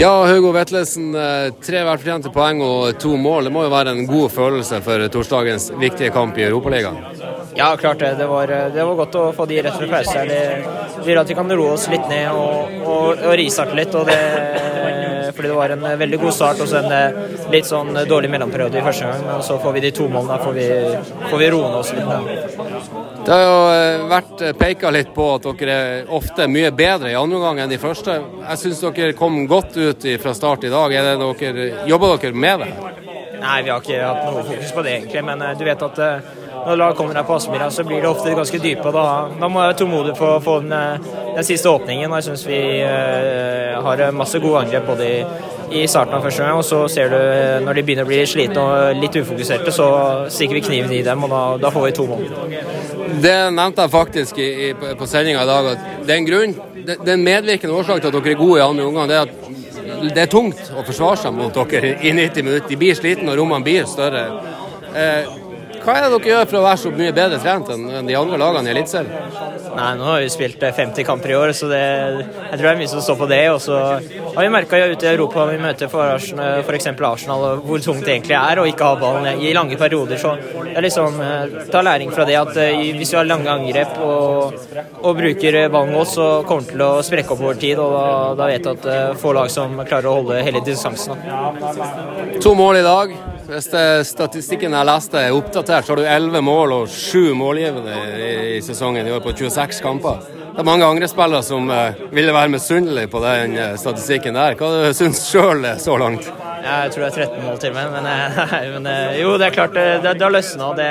Ja, Hugo Vetlesen. eh, Tre velfortjente poeng og to mål. Det må jo være en god følelse for torsdagens viktige kamp i Europaligaen? Ja, klart det. Det var, det var godt å få de rett fra pause. her. Det gjør at vi kan roe oss litt ned og, og, og ristarte litt. Og det, fordi det var en veldig god start og så en eh, litt sånn dårlig mellomperiode i første gang. Men så får vi de to målene. Da får vi, får vi roe oss litt ned. Det har jo eh, vært peka litt på at dere er ofte mye bedre i andre omgang enn de første. Jeg syns dere kom godt ut fra start i dag. Er dere, jobber dere med det? Nei, vi har ikke hatt noe fokus på det egentlig, men eh, du vet at eh, når lag kommer her på Aspmyra, så blir det ofte ganske dype. og Da, da må jeg være tålmodig for å få den, eh, den siste åpningen. og Jeg syns vi uh, har masse gode angrep både i, i starten av første gang, og så ser du når de begynner å bli slitne og litt ufokuserte, så stikker vi kniven i dem, og da, da får vi to mål. Det nevnte jeg faktisk i, i, på sendinga i dag. at det er en grunn, det er en medvirkende årsak til at dere er gode i andre omgang. Det er at det er tungt å forsvare seg mot dere i 90 minutter. De blir slitne, og rommene blir større. Eh, hva er det dere gjør for å være så mye bedre trent enn de andre lagene i Eliteserien? Nei, nå har vi spilt eh, 50 kamper i år, så det, jeg tror det er mye som står på det. Og så har vi merka ute i Europa vi møter for Arsenal. Arsenal, hvor tungt det egentlig er å ikke ha ballen i lange perioder. Så er liksom tar ta læring fra det at eh, hvis vi har lange angrep og, og bruker ballen godt, så kommer den til å sprekke opp over tid. Og da, da vet du at få lag som klarer å holde hele distansen. To mål i dag. Hvis statistikken jeg leste er oppdatert, så har du 11 mål og 7 målgivende i, sesongen i år på 26 kamper. Det er mange angrepsspillere som eh, ville være misunnelige på den eh, statistikken der. Hva syns du sjøl så langt? Jeg tror det er 13 mål til meg, men, eh, men eh, jo, det er klart det, har løsna. Det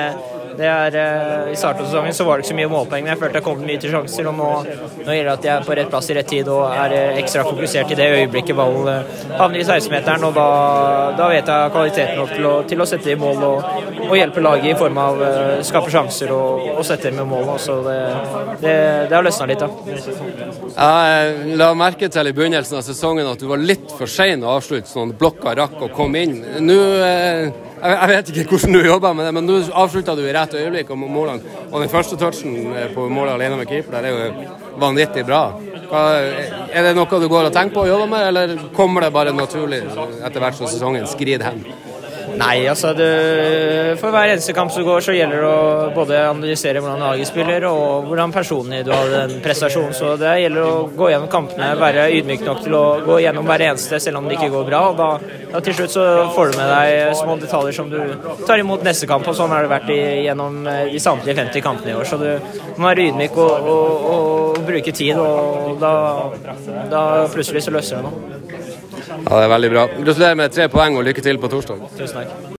er, eh, I starten av sesongen så var det ikke så mye målpoeng, men jeg følte jeg kom mye til sjanser. og Nå, nå gjelder det at jeg er på rett plass i rett tid og er eh, ekstra fokusert i det øyeblikket ballen havner i 16-meteren. og da, da vet jeg kvaliteten nok til å, til å sette i mål og, og hjelpe laget i form av uh, skape sjanser og, og sette med mål. Så det, har løsna litt, da. Jeg la merke til i begynnelsen av sesongen at du var litt for sein å avslutte, sånn blokka rakk å komme inn. Nå eh, jeg jeg vet ikke hvordan du jobber med det, men nå avslutta du i rett øyeblikk. Og målene. Og den første touchen eh, på målet alene med keeper, der er jo vanvittig bra. Er det noe du går og tenker på å jobbe med, eller kommer det bare naturlig etter hvert som sesongen skrider hen? Nei, altså det, For hver eneste kamp som går, så gjelder det å både analysere hvordan laget spiller og hvordan personlig du har den prestasjonen. Så det gjelder å gå gjennom kampene, være ydmyk nok til å gå gjennom hver eneste selv om det ikke går bra. og da, da Til slutt så får du med deg små detaljer som du tar imot neste kamp, og sånn har det vært i, gjennom eh, de samtlige 50 kampene i år. Så du må være ydmyk og, og, og bruke tid, og da, da plutselig så løser det noe. Ja, det er veldig bra. Gratulerer med tre poeng og lykke til på torsdag. Tusen takk.